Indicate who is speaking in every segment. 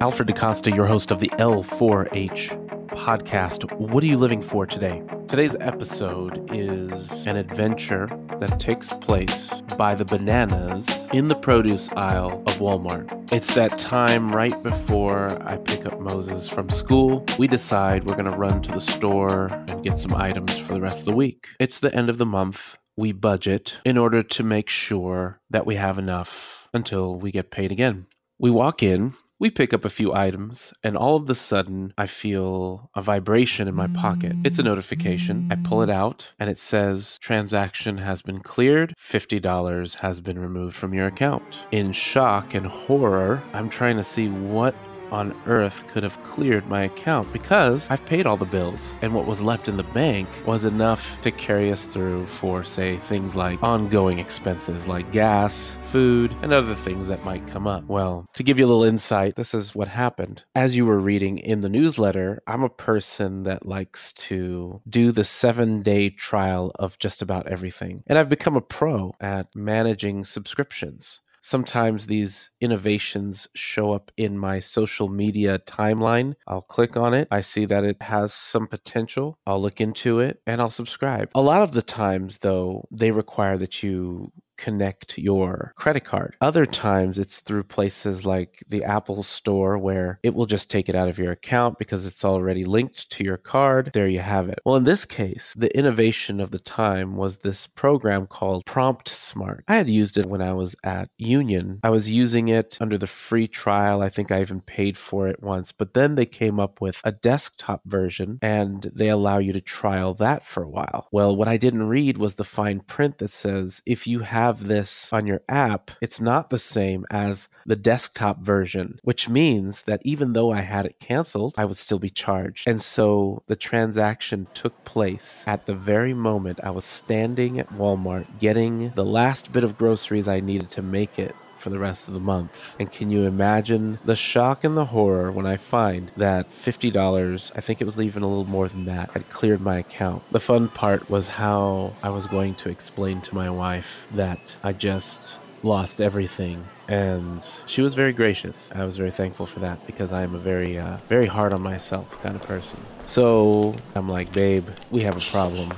Speaker 1: Alfred DaCosta, your host of the L4H podcast. What are you living for today? Today's episode is an adventure that takes place by the bananas in the produce aisle of Walmart. It's that time right before I pick up Moses from school. We decide we're going to run to the store and get some items for the rest of the week. It's the end of the month. We budget in order to make sure that we have enough until we get paid again. We walk in, we pick up a few items, and all of a sudden, I feel a vibration in my pocket. It's a notification. I pull it out, and it says, Transaction has been cleared. $50 has been removed from your account. In shock and horror, I'm trying to see what on earth could have cleared my account because I've paid all the bills. And what was left in the bank was enough to carry us through for, say, things like ongoing expenses like gas, food, and other things that might come up. Well, to give you a little insight, this is what happened. As you were reading in the newsletter, I'm a person that likes to do the seven day trial of just about everything. And I've become a pro at managing subscriptions sometimes these innovations show up in my social media timeline. I'll click on it. I see that it has some potential. I'll look into it and I'll subscribe. A lot of the times, though, they require that you connect your credit card. Other times it's through places like the Apple Store where it will just take it out of your account because it's already linked to your card. There you have it. Well, in this case, the innovation of the time was this program called Prompt Smart. I had used it when I was at Union. I was using it under the free trial. I think I even paid for it once, but then they came up with a desktop version and they allow you to trial that for a while. Well, what I didn't read was the fine print that says if you have have this on your app, it's not the same as the desktop version, which means that even though I had it canceled, I would still be charged. And so the transaction took place at the very moment I was standing at Walmart getting the last bit of groceries I needed to make it for the rest of the month. And can you imagine the shock and the horror when I find that $50, I think it was even a little more than that, had cleared my account? The fun part was how I was going to explain to my wife that I just lost everything and she was very gracious. I was very thankful for that because I am a very, uh, very hard on myself kind of person. So I'm like, babe, we have a problem.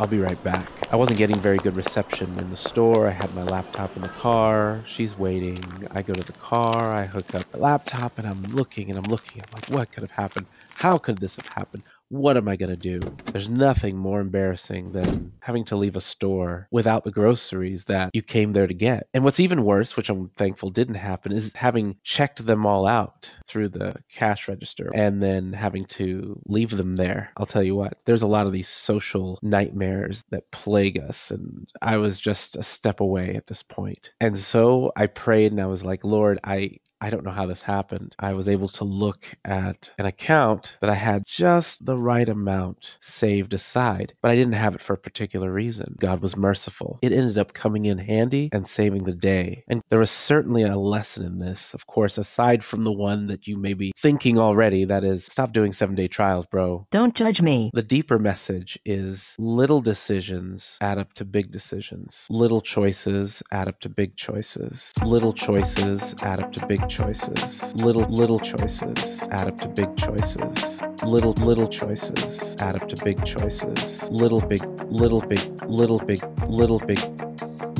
Speaker 1: I'll be right back. I wasn't getting very good reception in the store. I had my laptop in the car. She's waiting. I go to the car. I hook up the laptop and I'm looking and I'm looking. I'm like, what could have happened? How could this have happened? What am I going to do? There's nothing more embarrassing than having to leave a store without the groceries that you came there to get. And what's even worse, which I'm thankful didn't happen, is having checked them all out through the cash register and then having to leave them there. I'll tell you what, there's a lot of these social nightmares that plague us. And I was just a step away at this point. And so I prayed and I was like, Lord, I, I don't know how this happened. I was able to look at an account that I had just the right amount saved aside, but I didn't have it for a particular reason. God was merciful. It ended up coming in handy and saving the day. And there was certainly a lesson in this, of course, aside from the one that you may be thinking already that is, stop doing seven day trials, bro.
Speaker 2: Don't judge me.
Speaker 1: The deeper message is little decisions add up to big decisions. Little choices add up to big choices. Little choices add up to big choices choices. Little little choices add up to big choices. Little little choices add up to big choices. Little big little big little big little big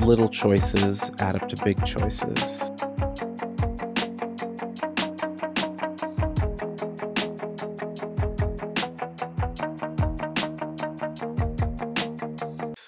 Speaker 1: little choices add up to big choices.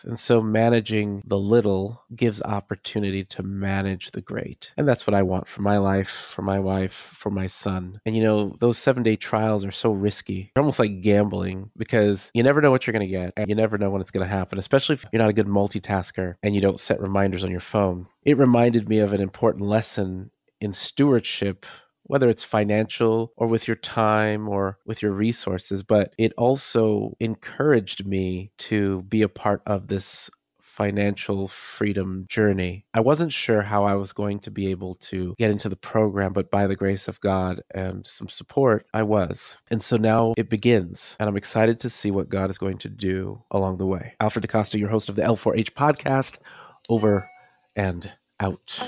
Speaker 1: And so managing the little gives opportunity to manage the great. And that's what I want for my life, for my wife, for my son. And you know, those seven day trials are so risky. They're almost like gambling because you never know what you're going to get and you never know when it's going to happen, especially if you're not a good multitasker and you don't set reminders on your phone. It reminded me of an important lesson in stewardship whether it's financial or with your time or with your resources, but it also encouraged me to be a part of this financial freedom journey. I wasn't sure how I was going to be able to get into the program, but by the grace of God and some support, I was. And so now it begins, and I'm excited to see what God is going to do along the way. Alfred DaCosta, your host of the L4H podcast, over and out.